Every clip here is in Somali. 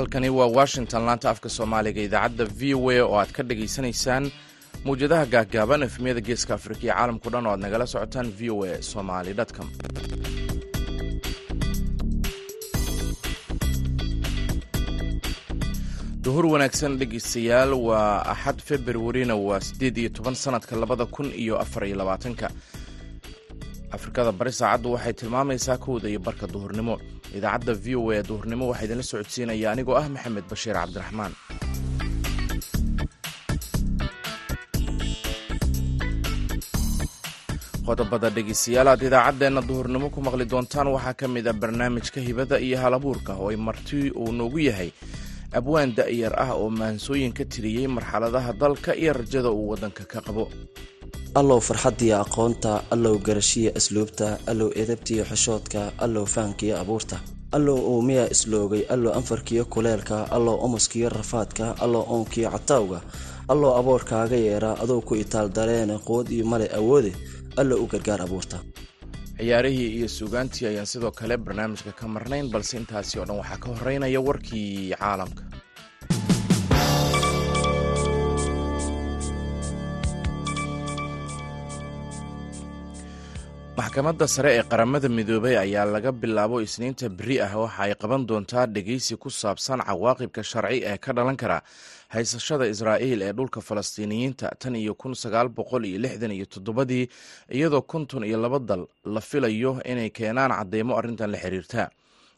halkani waa washington. Laanta afka soomaaliga idaacadda v o a oo aad ka dhagaysanaysaan mawjadaha gaagaaban efmiyada geeska afrika iyo caalamku dhan oo aad nagala socotaan v o a somali com. Duhur wanaagsan dhegeystayaal waa axad februarina waa siddeed iyo toban sanadka labada kun iyo afar iyo labaatanka. Afrikada bari saacaddu waxay tilmaamaysaa kowda iyo barka duhurnimo idaacadda v o a duhurnimo waxaa idinla socodsiinaya anigoo ah maxamed bashiir cabdiraxmaan. Qodobada dhegeystayaal aad idaacaddeenna duhurnimo ku maqli doontaan waxaa ka mid a barnaamijka hibada iyo halabuurka oo ay marti uu noogu yahay. Abwaan da'yar ah oo maansooyin ka tiriyey marxaladaha dalka iyo rajada uu waddanka ka qabo allow farxaddiyo aqoonta allow garashiya asluubta allow edabtiyo xishoodka allow fahankiyo abuurta allow uumiya isloogay allow anfarkiyo kuleelka allow omoskiyo rafaadka allow oonkiyo cataawga allow aboorkaaga yeera adou ku itaal dareene quwad iyo male awoode allow u gargaar abuurta. Ciyaarihii iyo suugaantii ayaan sidoo kale barnaamijka ka marnayn balse intaasi oo dhan waxaa ka horeynaya warkii caalamka maxkamadda sare ee qaramada midoobay ayaa laga bilaabo isniinta beri ah waxa ay qaban doontaa dhegeysi ku saabsan cawaaqibka sharci ee ka dhalan kara haysashada israa'iil ee dhulka falastiiniyiinta tan iyo kun sagaal boqol iyo lixdan iyo toddobadii iyadoo konton iyo laba dal la filayo inay keenaan cadeymo arrintan la xiriirta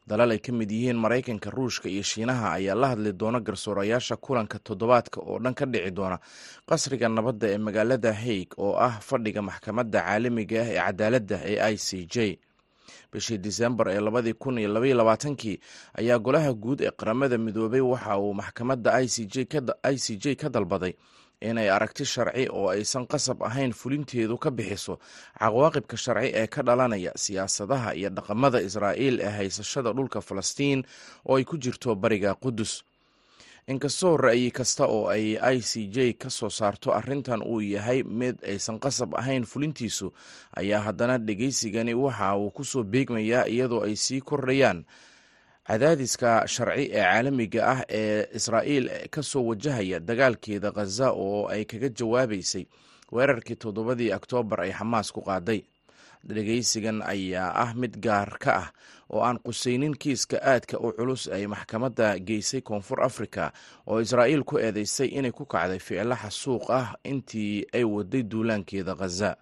dalal ay ka mid yihiin maraykanka ruushka iyo shiinaha ayaa la hadli doona garsoorayaasha kulanka toddobaadka oo dhan ka dhici doona. Qasriga nabadda ee magaalada haig oo ah fadhiga maxkamadda caalamiga ah ee cadaaladda ee i c j bishii disembar ee labadii kun iyo labaiyo labaatankii ayaa golaha guud ee qaramada midoobay waxa uu maxkamadda i c j ka dalbaday inay aragti sharci oo aysan qasab ahayn fulinteedu ka bixiso cawaaqibka sharci ee ka dhalanaya siyaasadaha iyo dhaqamada israa'iil ee haysashada dhulka falastiin oo ay ku jirto bariga qudus inkastoo ra'yi kasta oo ay i c j ka soo saarto arrintan uu yahay mid aysan qasab ahayn fulintiisu ayaa haddana dhegeysigani waxa uu ku soo beegmayaa iyadoo ay sii kordhayaan cadaadiska sharci ee caalamiga ah ee israa'iil ka soo wajahaya dagaalkeeda khaza oo ay kaga jawaabaysay weerarkii toddobadii oktoobar ay xamaas ku qaaday. Dhegeysigan ayaa ah mid gaar ka ah oo aan qusaynin kiiska aadka u culus ay maxkamadda geysay koonfur africa oo israa'iil ku eedeysay inay ku kacday ficilo xasuuq ah intii ay waday duulaankeeda khaza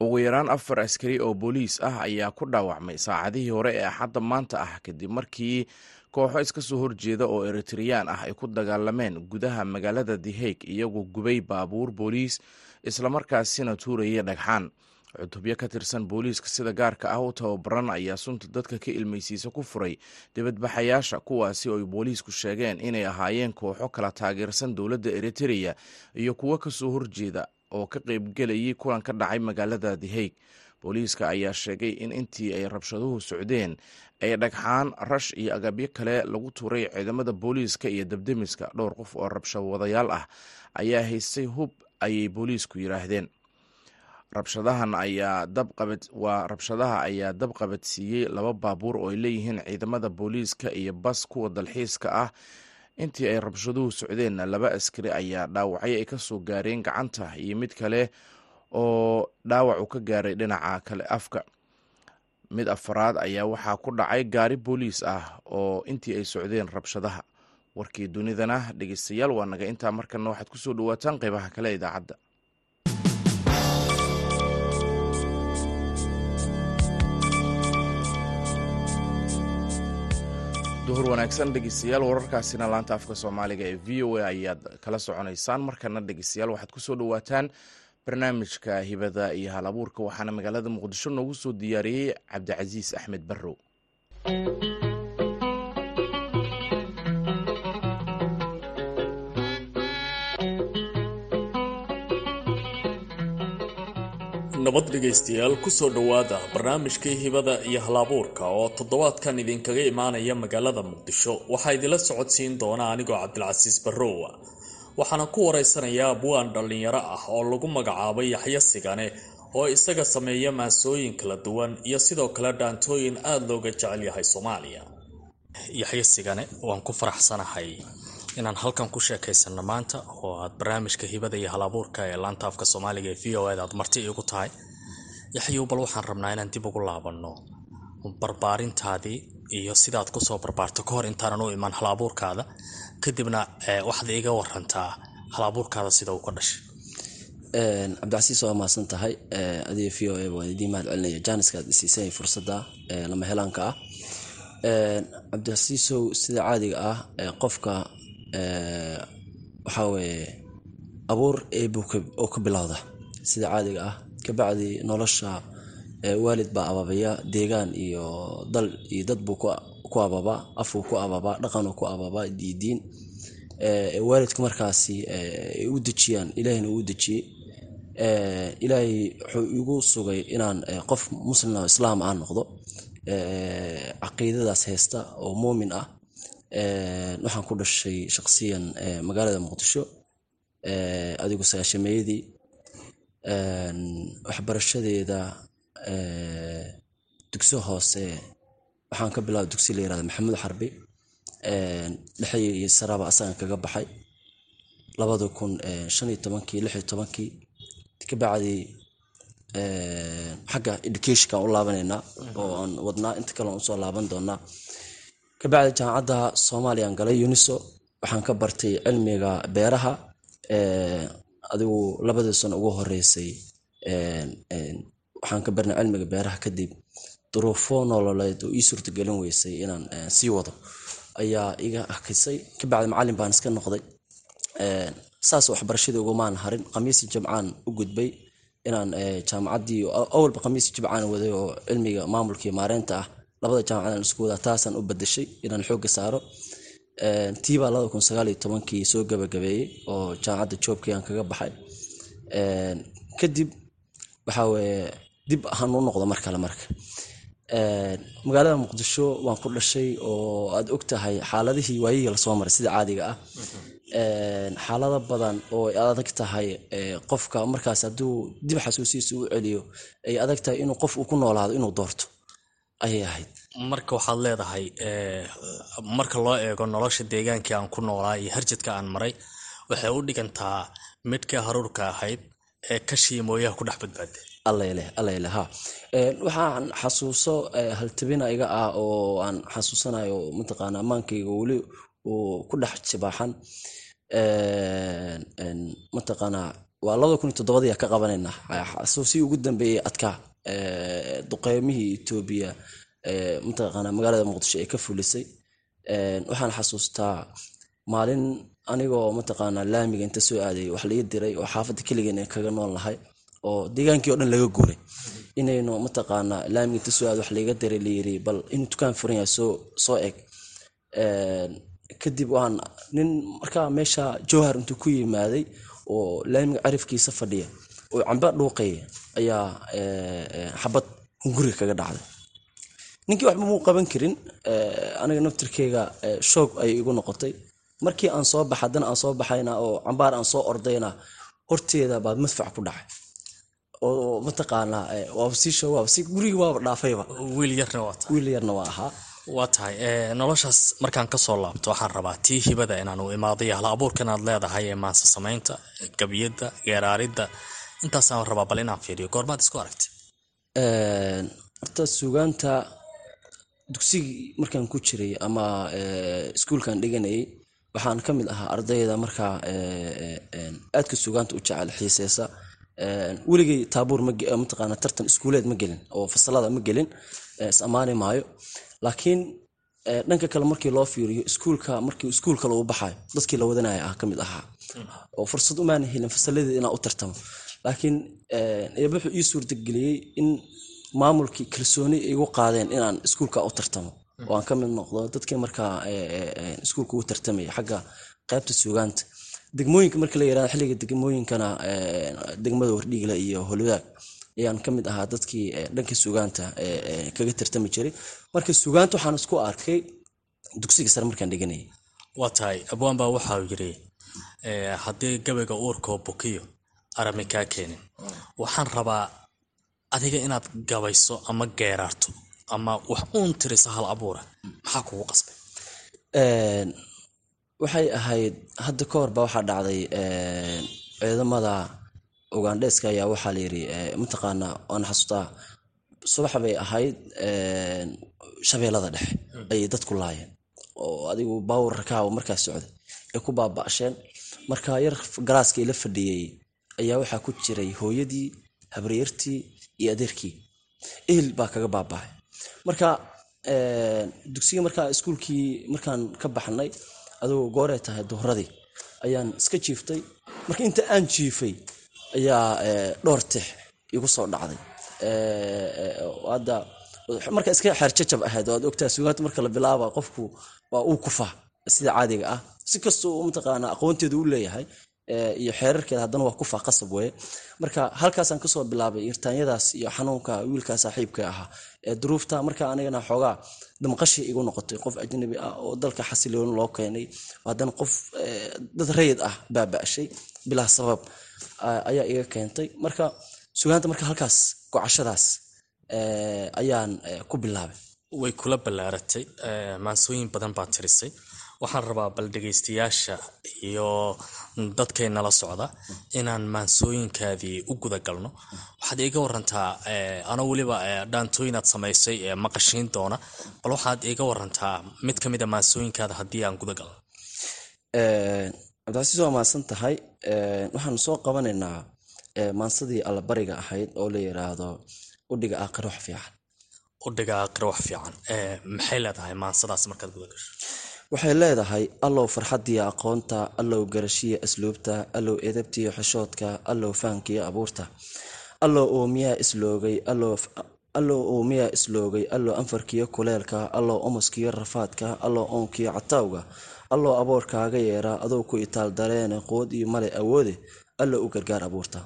ugu yaraan afar askari oo booliis ah ayaa ku dhaawacmay saacadihii hore ee axadda maanta ah kadib markii kooxo iska soo horjeeda oo eritreyaan ah ay ku dagaalameen gudaha magaalada haig iyagoo gubay baabuur booliis islamarkaasina tuurayay dhagxaan. Cutubyo ka tirsan booliiska sida gaarka ah u tababaran ayaa sunta dadka ka ilmaysiisa ku furay dibadbaxayaasha kuwaasi oo ay booliisku sheegeen inay ahaayeen kooxo kala taageersan dowladda eritreya iyo kuwo ka soo horjeeda oo ka qaybgelayay kulan ka dhacay magaalada the booliiska ayaa sheegay in intii ay rabshaduhu socdeen ay dhagxaan rash iyo agabyo kale lagu tuuray ciidamada booliiska iyo debdemiska dhowr qof oo rabshawadayaal ah ayaa haystay hub ayay booliisku yidhaahdeen rabshadahan ayaa dabqabad waa rabshadaha ayaa dab qabadsiiyey laba baabuur oo ay leeyihiin ciidamada booliiska iyo bas kuwa dalxiiska ah intii ay rabshaduhu socdeenna laba askari ayaa dhaawacyo ay ka soo gaareen gacanta iyo mid kale oo dhaawac uu ka gaaray dhinaca kale afka. Mid afaraad ayaa waxaa ku dhacay gaari booliis ah oo intii ay socdeen rabshadaha. Warkii dunidana dhegeystayaal waa naga. Intaa markana waxaad ku soo dhawaataan qeybaha kale idaacadda duhur wanaagsan dhegeystayaal wararkaasina laanta afka soomaaliga ee v o a ayaad kala soconaysaan. Markana dhegeystayaal waxaad ku soo dhawaataan barnaamijka hibada iyo hal abuurka waxaana magaalada muqdisho noogu soo diyaariyey cabdicasiis axmed barrow nabad dhegaystayaal ku soo dhowaada barnaamijkii hibada iyo halabuurka oo toddobaadkan idinkaga imaanaya magaalada muqdisho. Waxaa idinla socodsiin doona anigoo cabdilcasiis barrowa waxaana ku waraysanayaa abwaan dhallinyaro ah oo lagu magacaabay yaxyo sigane oo isaga sameeya maasooyin kala duwan iyo sidoo kale dhaantooyin aada looga jecel yahay soomaaliya. Yaxyo sigane waan ku faraxsanahay inaan halkan ku sheekaysano maanta oo aad barnaamijka hibada iyo halabuurka ee laanta afka soomaaliga ee v o ed aad marti iigu tahay yaxyow waxaan rabnaa inaan dib ugu laabanno barbaarintaadii iyo sidaad ku soo barbaarto ka hor intaanan u imaan halabuurkaada kadibna waxaad iiga warantaa halabuurkaada sida uu ka dhashay. Cabdicasiis waa mahadsan tahay. Adiga v o a waan idiin mahad celinaya. Jaaniska aad isiisay fursadda lama helaanka ah. Cabdicasiisow sida caadiga ah qofka waxaa weeye abuur eeb oo ka bilowda. Sida caadiga ah kabacdi nolosha waalid baa ababaya deegaan iyo dal iyo dad buu ku ababaa afuu ku ababaa dhaqanuu ku ababaa diidiin waalidka markaasi ay u dejiyaan ilaahina uu dejiyey ilaahay wuxuu igu sugay inaan qof muslim islaam aan noqdo. Caqiidadaas haysta oo muumin ah waxaan ku dhashay shaqsiyan magaalada muqdisho adigu sagaashameeyadii waxbarashadeeda dugso hoose waxaan ka bilaaba dugsi la yirahda maxamuud xarbi. Dhexe iyo saraba asagan kaga baxay. Labada kun shan iyo tobankii lix tobankii kabacdi xagga educationka u laabanaynaa oo aan wadnaa. Inta kale aan u soo laaban doonaa kabacdi jaamacadda soomaaliyaan galay uniso waxaan ka bartay cilmiga beeraha adigu labadii sano ugu horeysay waxaan ka barnay cilmiga beeraha kadib. Duruufo nololeed oo ii suurtagelin weysay inaan sii wado ayaa iga akisay kabacdi macalin baan iska noqday saas waxbarashadii ugumaan harin. Khamiisi jimcaan u gudbay inaan jaamacaddii awalba khamiisi jimcaan waday oo cilmiga maamulkii maareynta ah labada jaamacadan isku taasaan u badashay inaan xooga saaro. Tiibaa labada kun sagaal iyo tobankii soo gabagabeeyey oo jaamacadda joobkii aan kaga baxay. Kadib waxaa dib ahaan u noqdo mar kale marka. Magaalada muqdisho waan ku dhashay oo aad og tahay xaaladihii waayihii la soo maray sida caadiga ah. Xaalado badan oo ay adag tahay qofka markaas hadduu dib xasuusiisa u celiyo ay adag tahay inuu qof uu ku noolaado inuu doorto ayay ahayd. Marka waxaad leedahay marka loo eego nolosha deegaankii aan ku noolaa iyo harjadka aan maray waxay u dhigantaa midkii haruurka ahayd ee kashii mooyaha ku dhex badbaaday allayleh allayleh ha. Waxaan xasuuso haltabina iga ah oo aan xasuusanayo mataqaana amaankayga weli uu ku dhex jibaaxan mataqaana waa labada kun iyo toddobadii ka qabanayna xasuusii ugu dambeeyey adkaa duqeymihii etoobiya mataqaana magaalada muqdisho ee ka fulisay. Waxaan xasuustaa maalin anigoo mataqaana laamiga inta soo aaday wax laga diray oo xaafadda keligeena kaga nool lahay oo deegaankii o dhan laga guuray. Inaynu mataqaana laamiga inta soo aad wax laga diray layiri bal inuu dukaan furan yahay soo eg kadib waan nin markaa meesha jowhar intuu ku yimaaday oo laamiga carifkiisa fadhiya oo camba dhuuqaya ayaa xabad hunguriga kaga dhacday. Ninkii waxba muu qaban karin aniga naftirkeyga shoog ayay igu noqotay. Markii aan soo baxa haddana aan soo baxayna oo cambaar aan soo ordayna horteeda baa madfac ku dhacay. Oo mataqaanaa waaba sii shoog waaba si gurigii waaba dhaafayba. Wiil yarna waa tahay. Wiil yarna waa ahaa. Waa tahay. Noloshaas markaan ka soo laabto waxaan rabaa tii hibada inaan u imaaday hal abuurkan aad leedahay ee maansa samaynta gabiyadda geeraaridda intaasaan rabaa bal inaan fiiriyo. Goormaad isku aragtay. Horta suugaanta dugsigii markaan ku jiray ama iskuulkan dhiganayay waxaan ka mid ahaa ardayda markaa aadka suugaanta u jecel xiiseysa weligay taabuur mataqaana tartan iskuuleed ma gelin oo fasalada ma gelin is ammaani maayo. Laakiin dhanka kale markii loo fiiriyo iskuulka markii iskuul kale uu baxayo dadkii la wadanaya ah ka mid ahaa. Oo fursad umaana helin fasaladii inaan u tartamo laakiin eeba wuxuu ii suurtageliyey in maamulkii kalsooni igu qaadeen inaan iskuulka u tartamo. Oo aan ka mid noqdo dadkii markaa iskuulka u tartamaya xagga qaybta suugaanta. Degmooyinka marka la yiraahdo xilliga degmooyinkana degmada wardhiigla iyo holwadaag ayaan ka mid ahaa dadkii dhanka suugaanta kaga tartami jiray. Marka suugaanta waxaan isku arkay dugsiga sare markaan dhiganayay waa tahay. Abwaan baa waxau yidhi haddii gabayga uurkoo bukiyo arami kaa keenin. Waxaan rabaa adiga inaad gabayso ama geeraarto ama wax uun tirisa hal abuura. Maxaa kugu qasbay? Waxay ahayd hadda ka hor ba waxaa dhacday ciidamada ugandheska ayaa waxaa layiri mataqaana waan xasuustaa subax bay ahayd shabeellada dhexe ayay dadku laayeen. Oo adigu baawur rakaawa markaas socday ay ku baaba'sheen. Marka yar galaaskii la fadhiyey ayaa waxaa ku jiray hooyadii habreertii iyo adeerkii. Ehel baa kaga baaba'ay. Marka dugsiga markaa iskuulkii markaan ka baxnay adugu gooree tahay duhradii ayaan iska jiiftay. Marka inta aan jiifay ayaa dhowr tix igu soo dhacday. Hadda marka iska xeerjajab ahayd oo aad ogtaa sugaanta marka la bilaaba qofku waa uu kufa sida caadiga ah. Si kastoo mataqaana aqoonteedu u leeyahay iyo xeerarkeeda haddana waa kufa qasab weye marka halkaasaan ka soo bilaabay irtaanyadaas iyo xanuunka wiilkaa saaxiibka ahaa ee duruufta marka anigana xoogaa damqashi igu noqotay qof ajnabi ah oo dalka xasiloon loo keenay haddana qof dad rayid ah baaba'shay bilaa sabab ayaa iga keentay. Marka sugaanta marka halkaas gocashadaas ayaan ku bilaabay. Way kula ballaaratay maansooyin badan baad tirisay waxaan rabaa bal dhegaystayaasha iyo dadkay nala socda inaan maansooyinkaadii u guda galno. Waxaad iiga warantaa anoo weliba dhaantooyinaad samaysay ee maqashiin doona bal waxaad iiga warantaa mid ka mida maansooyinkaada haddii aan guda galno. Cabdicasiis waa mahadsan tahay waxaanu soo qabanaynaa maansadii allabariga ahayd oo la yiraahdo udhiga aakhiro wax fiican. Udhiga aakhiro wax fiican. Maxay leedahay maansadaas markaad guda gasho waxay leedahay allow farxadiyo aqoonta allow garashiya asluubta allow edabtiyo xishoodka allow fahankiyo abuurta allow uumiyaa isloogay allow uumiyaa isloogay allow anfarkiyo kuleelka allow omoskiyo rafaadka allow oonkiyo cataawga allow aboorkaaga yeera adou ku itaal dareene quwad iyo male awoode allow u gargaar abuurta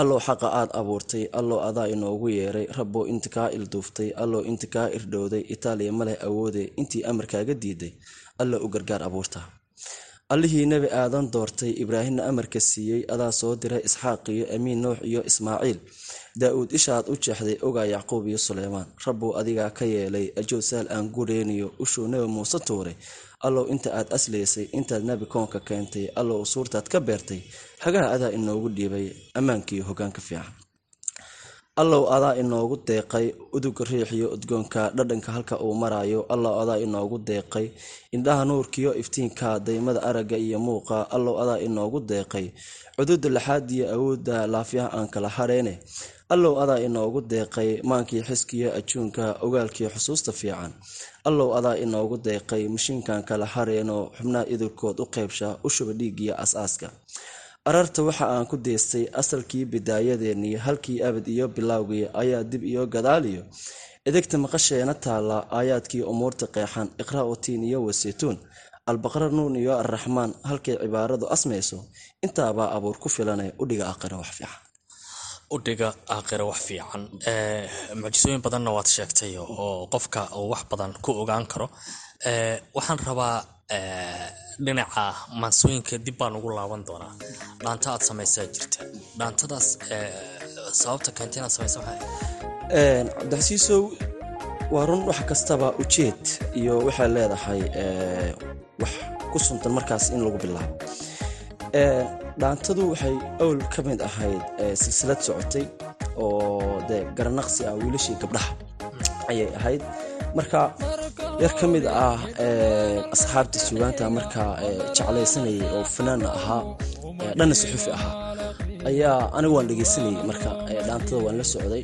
allow xaqa aad abuurtay allow adaa inoogu yeeray rabbow inta kaa ilduuftay allow inta kaa irdhowday itaaliya maleh awoode intii amarkaaga diiday. Allow u gargaar abuurta. Allihii nebi aadan doortay ibraahimna amarka siiyey adaa soo diray isxaaq iyo amiin nuux iyo ismaaciil. Daa-uud ishaad u jeexday ogaa yacquub iyo suleymaan rabbow adigaa ka yeelay ajow saal aan gureyniyo ushuu nebi muuse tuuray allow inta aad aslaysay intaad nebi koonka keentay allow suurtaad ka beertay xagaha adaa inoogu dhiibay ammaankiiyo hogaanka fiican allow adaa inoogu deeqay uduga riixiyo udgoonka dhadhanka halka uu marayo allow adaa inoogu deeqay indhaha nuurkiyo iftiinka daymada aragga iyo muuqa. Allow adaa inoogu deeqay cududa laxaadiyo awoodda laafyaha aan kala hareyne allow adaa inoogu deeqay maankii xiskiyo ajuunka ogaalkiyo xusuusta fiican. Allow adaa inoogu deeqay mashiinkan kala hareyno xubnaha idurkood u qeybsha u shuba dhiigiyo as-aaska ararta waxa aan ku deystay asalkii bidaayadeennii halkii abad iyo bilowgii ayaa dib iyo gadaaliyo edegta maqasheena taalla aayaadkii umuurta qeexan iqra' watiin iyo waseytuun albaqra nuun iyo arraxmaan halkay cibaaradu asmayso intaabaa abuur ku filane udhiga aakhira wax fiican. Udhiga aakhiro wax fiican. Mucjisooyin badanna waad sheegtay oo qofka uu wax badan ku ogaan karo waxaan rabaa dhinaca maansooyinka dib baan ugu laaban doonaa. Dhaanta aad samaysaa jirta. Dhaantadaas sababta keenta inaad samaysa cabdixasiisow waa run wax kastaba ujeed iyo waxay leedahay wax ku suntan markaas in lagu bilaabo. Dhaantadu waxay owl ka mid ahayd silsilad socotay oo dee garanaqsi ah wiilashii gabdhaha ayay ahayd. Marka yar ka mid ah asxaabta sugaanta markaa jeclaysanayay oo fanaana ahaa dhanna suxufi ahaa ayaa anigu waan dhegeysanayay marka dhaantada waan la socday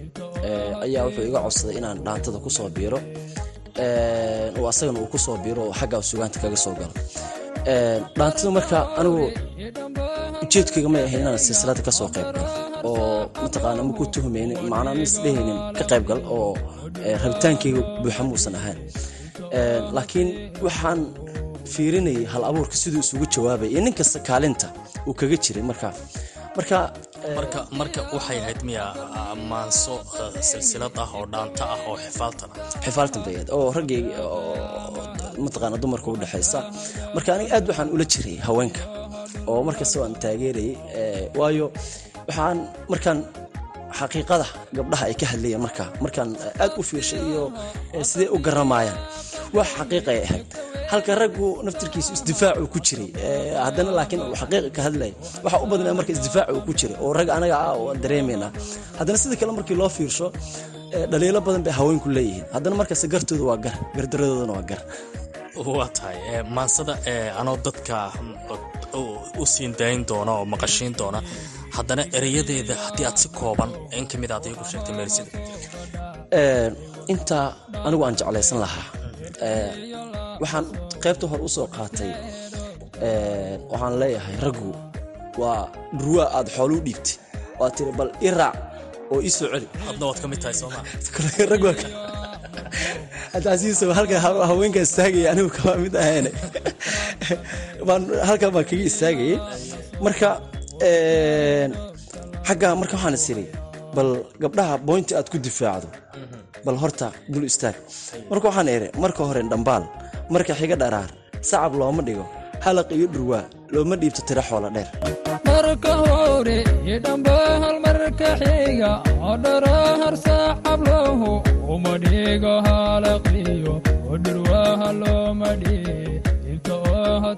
ayaa wuxuu iga codsaday inaan dhaantada ku soo biiro oo asagana uu ku soo biiro oo xaggaa sugaanta kaga soo galo. Dhaantada marka anigu ujeedkayga may ahayn inaan silsilada ka soo qayb galo oo mataqaana maku tuhmaynin macnaa mis dhehaynin ka qaybgal oo rabitaankayga buuxa muusan ahayn laakiin waxaan fiirinayay hal abuurka siduu isugu jawaabay iyo nin kasta kaalinta uu kaga jiray. Marka marka marka marka waxay ahayd miya maanso silsilad ah oo dhaanto ah oo xifaaltan ah. Xifaaltan bay ahayd oo raggayga mataqaana dumarka u dhexaysa marka aniga aad waxaan ula jiray haweenka oo markasta waan taageerayay waayo waxaan markaan xaqiiqada gabdhaha ay ka hadlayeen markaa markaan aad u fiirshay iyo siday u garamayaan wax xaqiiqay ahayd. Halka raggu naftirkiisu isdifaac uu ku jiray haddana laakiin uu xaqiiqa ka hadlaya waxaa u badnaa marka isdifaac uu ku jiray oo rag anaga ah oo aan dareemayna haddana sidii kale markii loo fiirsho dhaliilo badan bay haweenku leeyihiin. Haddana markaas gartooda waa gar gardaradoodana waa gar. Waa tahay maansada anoo dadka u siin dayn doona oo maqashiin doona haddana ereyadeeda haddii aad si kooban in ka mid aad iigu sheegtay meersida intaa anigu aan jeclaysan lahaa waxaan qaybta hore u soo qaatay waxaan leeyahay raggu waa dhurwaa aad xooluu dhiibtay. Waa tiri bal i raac oo ii soo celi. Adna waad ka mid tahay sooma ragcasiiso halka haweenka istaagaya anigu kama mid ahayne. Baan halkan baan kaga istaagayay. Marka xagga marka waxaan is iri bal gabdhaha boynti aad ku difaacdo. Bal horta dul istaag. Marka waxaan iri marka hore dhambaal marka xiga dharaar sacab looma dhigo halaq iyo dhurwaa looma dhiibto tiro xoola dheer. Marka hore idhambaal marka xiga odharahar sacab lahu uma dhigo halaqiyo odhurwaha looma dhiibto oha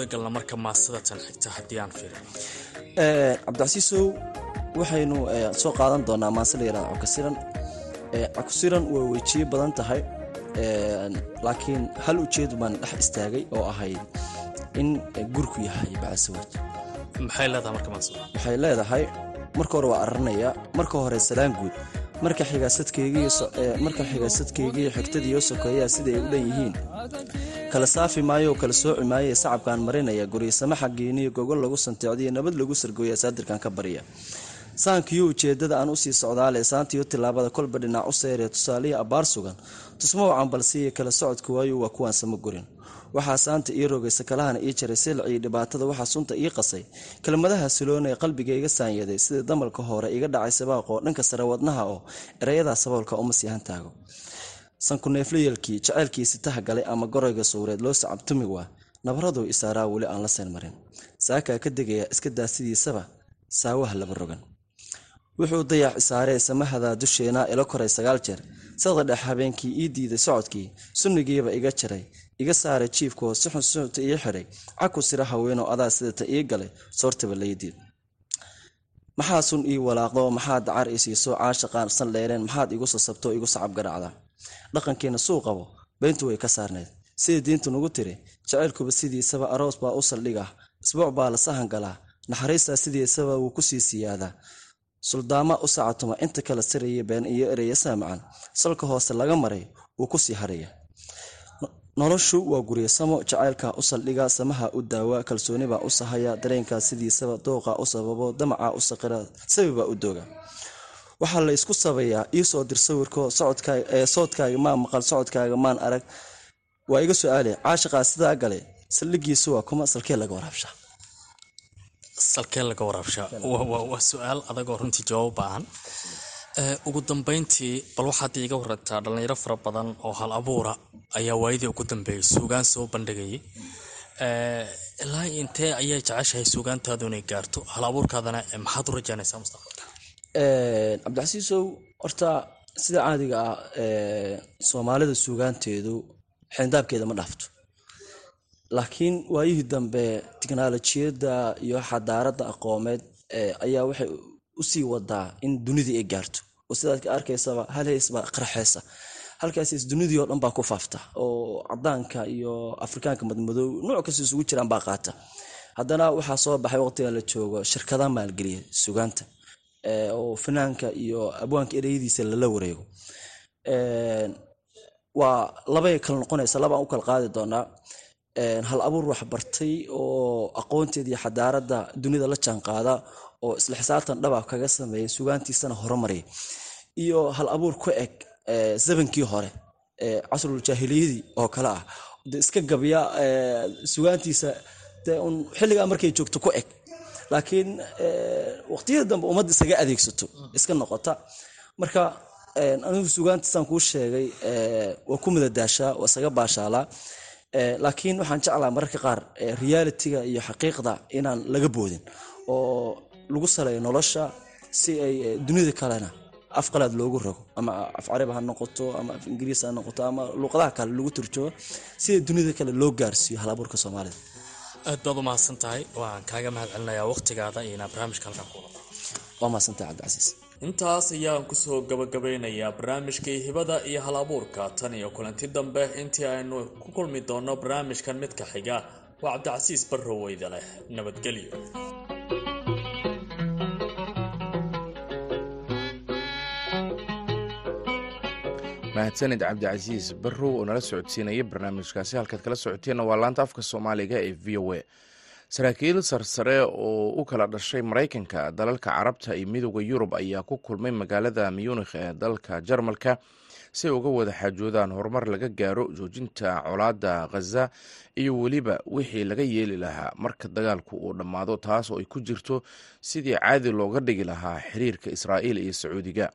haddii aan guda galna marka maasada tan xigta haddii aan fiirino cabdicasiisow waxaynu soo qaadan doonaa maase la yirahda cakasiran cakasiran way wejiye badan tahay. Laakiin hal ujeed baan dhex istaagay oo ahayd in gurku yahay bacasawaj maxay leedahay marka hore waa aranaya. Marka hore salaan guud marka xigaasadkeygiiyo xigtadiiyo sokeeyaa siday u dhan yihiin kala saafi maayo kala sooci maayo sacabkaan marinaya guriyasamo xaggeeniyo gogol lagu santeecdiyo nabad lagu sargooya saadirkan ka barya saankiyo ujeedada aan u sii socdaale saantiyo tilaabada kolba dhinac u seyree tusaaliya abbaar sugan. Tusmo wacan balsiiya kala socodka waayo waa kuwaan sama gurin. Waxaa saanta ii rogay sakalahana ii jaray silciyo dhibaatada waxaa sunta ii qasay. Kelmadaha siloonee qalbiga iga saanyaday sidai damalka hore iga dhacay sabaaqoo dhanka sare wadnaha oo erayadaa saboolka uma siihan taago sankuneeflayalkii jaceylkiisi taha galay ama goroyga suureed loo sacabtumi waa nabaraduu isaaraa weli aan la seen marin. Saakaa ka degaya iska daa sidiisaba saawaha laba rogan. Wuxuu dayac isaaree samahadaa dusheenaa ila koray sagaal jeer. Sada dhex habeenkii ii diiday socodkii sunnigiiba iga jaray iga saaray jiifkoo suxun suxunta ii xidhay. Caku sira haweenoo adaa sidata ii galay soortaba laydiid maxaa sun ii walaaqdo? Maxaad dacar i siiso? Caashaqaan san dheereen maxaad igu sasabtoo igu sacab garaacda dhaqankiina suu qabo beyntu way ka saarneyd sidai diintu nugu tiri jacaylkuba sidiisaba aroos baa u saldhiga isbuuc baa la sahan galaa naxariistaa sidiisaba wuu ku sii siyaadaa. Suldaama u sacatuma inta kala siraya been iyo ereya saamacan salka hoose laga maray wuu ku sii haraya. Noloshu waa guryasamo jacaylkaa u saldhiga samaha u daawa kalsoonibaa u sahaya dareenkaa sidiisaba dooqa u sababo damacaa u saqira sabibaa u dooga waxaa la isku sabayaa iisoo dir sawirko soodkaaga maan maqal socodkaaga maan arag. Waa iga su'aale caashaqaa sidaa gale saldhigiisu waa kuma salkee laga waraabshaa salkee laga waraabshaa waa su'aal adagoo runtii jawaab baahan. Ugu dambeyntii bal waxaad iiga warantaa dhalinyaro fara badan oo hal abuura ayaa waayadii ugu dambeeyay suugaan soo bandhigayay. Ilaa intee ayay jeceshahay suugaantaadu inay gaarto? Hal abuurkaadana maxaad u rajaynaysaa mustaqbalka cabdicasiisow horta sida caadiga ah soomaalida suugaanteedu xindaabkeeda ma dhaafto. Laakiin waayihii dambe tiknolojiyadda iyo xadaaradda aqoomeed ayaa waxay u sii wadaa in dunidii ay gaarto. Oo sidaad ka arkaysaba hal heysbaa qarxeysa halkaas dunidii oo dhan baa ku faafta oo cadaanka iyo afrikaanka madmadow nooc kasta isugu jiraan baa qaata. Haddana waxaa soo baxay waqtiga la joogo shirkada maalgeliya sugaanta oo finaanka iyo abwaanka ereyadiisa lala wareego. Waa labay kala noqonaysa labaan u kala qaadi doonaa. Hal abuur wax bartay oo aqoonteeda iyo xadaaradda dunida la jaanqaada oo isla xisaabtan dhaba kaga sameeya sugaantiisana horumarya iyo hal abuur ku eg zamankii hore casrul jaahiliyadii oo kale ah. De iska gabya sugaantiisa xilligaa markay joogto ku eg laakiin waqtiyada dambe ummadda isaga adeegsato iska noqota. Marka anigu sugaantiisaan kuu sheegay waa ku madadaashaa waa isaga baashaalaa laakiin waxaan jeclaa mararka qaar realitiga iyo xaqiiqda inaan laga boodin oo lagu saleeyo nolosha si ay dunida kalena af qalaad loogu rogo ama af carabi ha noqoto ama af ingiriis ha noqoto ama luuqadaha kale lagu turjumo sida dunida kale loo gaarsiiyo halabuurka soomaalida aad baad u mahadsan tahay waan kaaga mahad celinayaa waqtigaada iyo inaa barnaamijka halkan ku wado. Waa mahadsantahay cabdicasiis intaas ayaan ku soo gabagabeynayaa barnaamijkii hibada iyo hal abuurka. Tan iyo kulanti dambe intii aynu ku kulmi doono barnaamijkan midka xiga waa cabdicasiis barroweyda leh nabadgelyo mahadsanid cabdicasiis barrow oo nala socodsiinaya barnaamijkaasi. Halkaad kala socoteenna waa laanta afka soomaaliga ee v o a. Saraakiil sarsare oo u kala dhashay maraykanka dalalka carabta iyo midooda yurub ayaa ku kulmay magaalada munikh ee dalka jarmalka si ay uga wada xaajoodaan horumar laga gaaro joojinta colaadda khaza iyo weliba wixii laga yeeli lahaa marka dagaalku uu dhammaado taas oo ay ku jirto sidii caadi looga dhigi lahaa xiriirka israa'iil iyo sacuudiga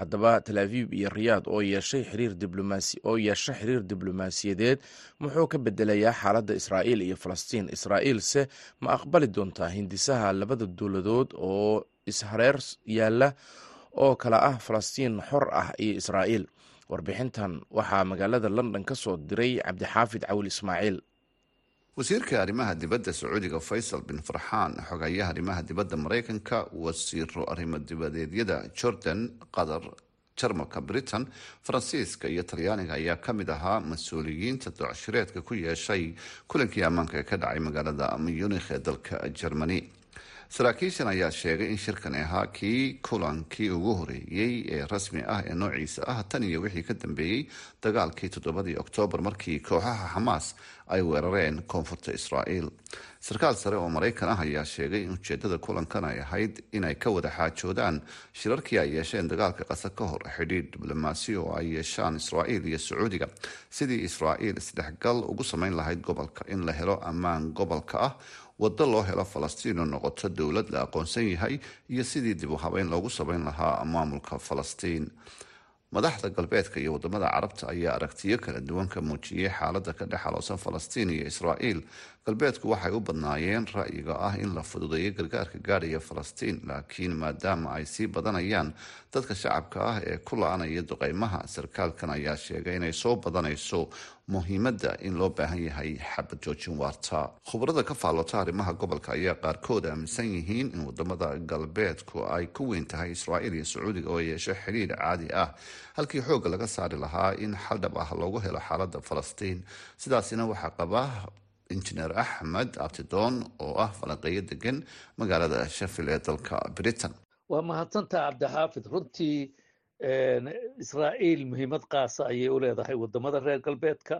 haddaba tel aviv iyo riyaad oo yeeshay xiriir diblomaasi oo yeesha xiriir diblomaasiyadeed muxuu ka bedelayaa xaaladda israa'iil iyo falastiin. Israa'iilse ma aqbali doontaa hindisaha labada dowladood oo ishareer yaalla oo kala ah falastiin xor ah iyo israa'iil. Warbixintan waxaa magaalada london ka soo diray cabdixaafid cawil ismaaciil wasiirka arrimaha dibadda sacuudiga faysal bin farxaan xogayaha arrimaha dibadda maraykanka wasiiro arrimo dibadeedyada jordan qatar jarmalka britain faransiiska iyo talyaaniga ayaa ka mid ahaa mas'uuliyiinta docshireedka ku yeeshay kulankii ammaanka ka dhacay magaalada munikh ee dalka germany saraakiishan ayaa sheegay in shirkani ahaa kii kulankii ugu horeeyey ee rasmi ah ee noociisa ah tan iyo wixii ka dambeeyey dagaalkii toddobadii oktoobar markii kooxaha xamaas ay weerareen koonfurta israa'iil. Sarkaal sare oo maraykan ah ayaa sheegay in ujeedada kulankan ay ahayd inay ka wada xaajoodaan shirarkii ay yeesheen dagaalka qasa ka hor xidhiidh diblomaasi oo ay yeeshaan israa'iil iyo sacuudiga. Sidii israa'iil isdhexgal ugu sameyn lahayd gobolka in la helo ammaan gobolka ah waddo loo helo falastiin oo noqoto dowlad la aqoonsan yahay iyo sidii dib u habeyn loogu sameyn lahaa maamulka falastiin. Madaxda galbeedka iyo waddamada carabta ayaa aragtiyo kala duwan ka muujiyey xaalada ka dhex aloosan falastiin iyo israa'iil galbeedku waxay u badnaayeen ra'yiga ah in la fududeeyo gargaarka gaadhaya falastiin laakiin maadaama ay sii badanayaan dadka shacabka ah ee ku la-anaya duqeymaha sarkaalkan ayaa sheegay inay soo badanayso muhiimadda in loo baahan yahay xabad joojin waarta. Khubarada ka faallota arrimaha gobolka ayaa qaarkood aaminsan yihiin in waddamada galbeedku ay ku weyn tahay israa'iil iyo sacuudiga oo yeesho xidhiir caadi ah halkii xoogga laga saari lahaa in xal dhab ah loogu helo xaalada falastiin. Sidaasina waxaa qaba injineer axmed abtidoon oo ah falanqeeyo degan magaalada shafil ee dalka britain. Waa mahadsantaha cabdixaafid. Runtii israa'iil muhiimad qaasa ayay u leedahay waddamada reer galbeedka.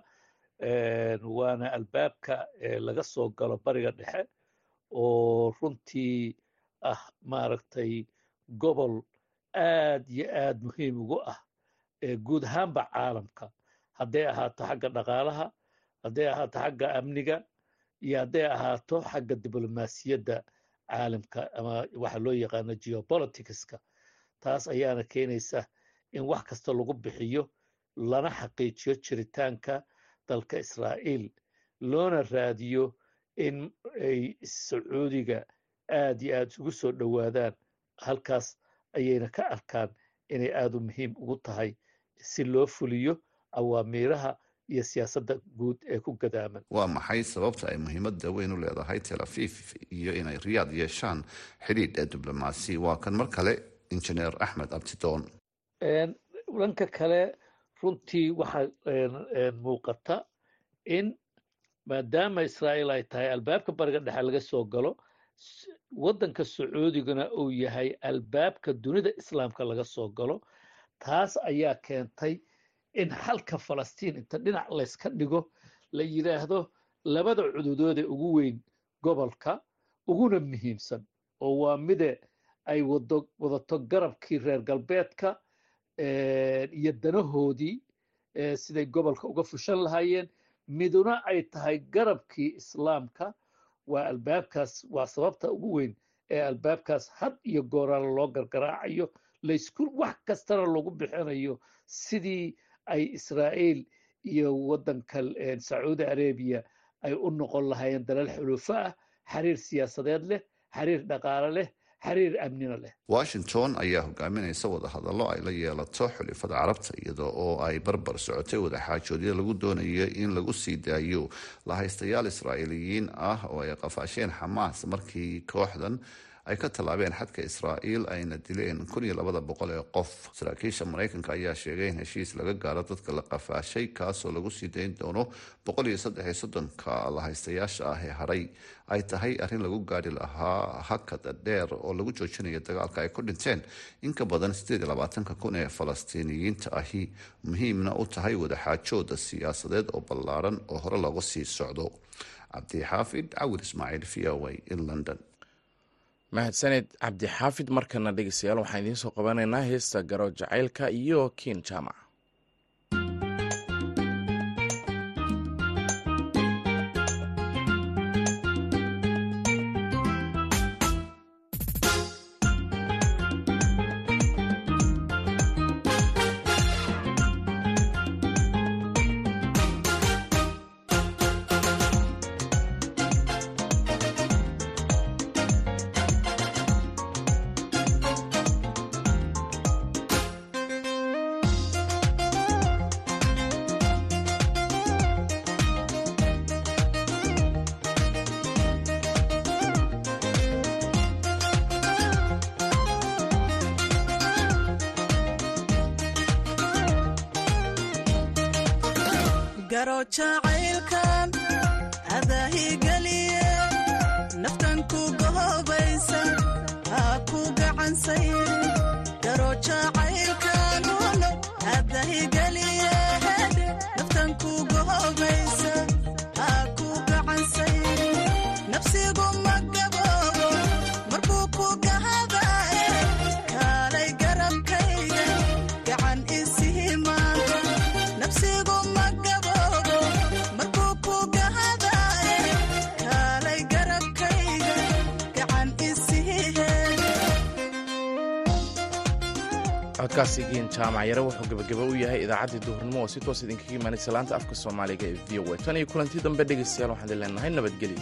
Waana albaabka laga soo galo bariga dhexe oo runtii ah maaragtay gobol aad iyo aad muhiim ugu ah guud ahaanba caalamka. Hadday ahaato xagga dhaqaalaha hadday ahaato xagga amniga iyo hadday ahaato xagga diblomaasiyadda caalamka ama waxa loo yaqaano geopoliticska taas ayaana keenaysa in wax kasta lagu bixiyo lana xaqiijiyo jiritaanka dalka israa'iil loona raadiyo in ay sacuudiga aad iyo aad isugu soo dhowaadaan. Halkaas ayayna ka arkaan inay aad u muhiim ugu tahay si loo fuliyo awaamiiraha iyo siyaasadda guud ee ku gadaaman. Waa maxay sababta ay muhiimadda weyn u leedahay tel aviv iyo inay riyaad yeeshaan xidhiidh ee diblomaasi? Waa kan mar kale injineer axmed abtidoon. Dhanka kale runtii waxaa muuqata in maadaama israa'iil ay tahay albaabka bariga dhexe laga soo galo waddanka sacuudiguna uu yahay albaabka dunida islaamka laga soo galo taas ayaa keentay in xalka falastiin inta dhinac layska dhigo la yidhaahdo labada cududoode ugu weyn gobolka uguna muhiimsan oo waa mide ay wadato garabkii reer galbeedka iyo danahoodii siday gobolka uga fushan lahaayeen. Miduna ay tahay garabkii islaamka. Waa albaabkaas waa sababta ugu weyn ee albaabkaas had iyo gooraala loo gargaraacayo. Laysku wax kastana lagu bixinayo sidii ay israa'iil iyo waddanka sacuudi arabiya ay u noqon lahaayeen dalal xulufo ah xiriir siyaasadeed leh xiriir dhaqaale leh xiriir amnina leh. Washington ayaa hogaaminaysa wadahadallo ay la yeelato xulifada carabta iyada oo ay barbar socotay wadaxaajoodyo lagu doonayo in lagu sii daayo lahaystayaal israa'iiliyiin ah oo ay qafaasheen xamaas markii kooxdan ay ka tallaabeen xadka israa'iil ayna dileen kun iyo labada boqol ee qof. Saraakiisha maraykanka ayaa sheegay in heshiis laga gaaro dadka la qafaashay kaasoo lagu sii dayn doono boqol iyo saddex iyo soddonka lahaystayaasha ah ee hadhay ay tahay arrin lagu gaari lahaa hakad dheer oo lagu joojinayo dagaalka ay ku dhinteen. In ka badan sideed iyo labaatanka kun ee falastiiniyiinta ahi muhiimna u tahay wadaxaajooda siyaasadeed oo ballaaran oo hore looga sii socdo. Cabdixaafid cawir ismaaciil v o a in london mahadsaned cabdixaafid markana dhegeystayaal waxaan idiin soo qabanaynaa heesta garo jacaylka iyo kiin jaamac garo jacaylkan adaahigeliye naftan ku gohobaysa haa ku gacansay garo jacaylkan codkaasi giin jaamac yare wuxuu gebagaba u yahay idaacaddii duhurnimo oo si toos idinkaga imaanaysa laanta afka soomaaliga ee v o a. Tan iyo kulantii dambe dhegaystayaal waxaan idin leenahay nabadgelyo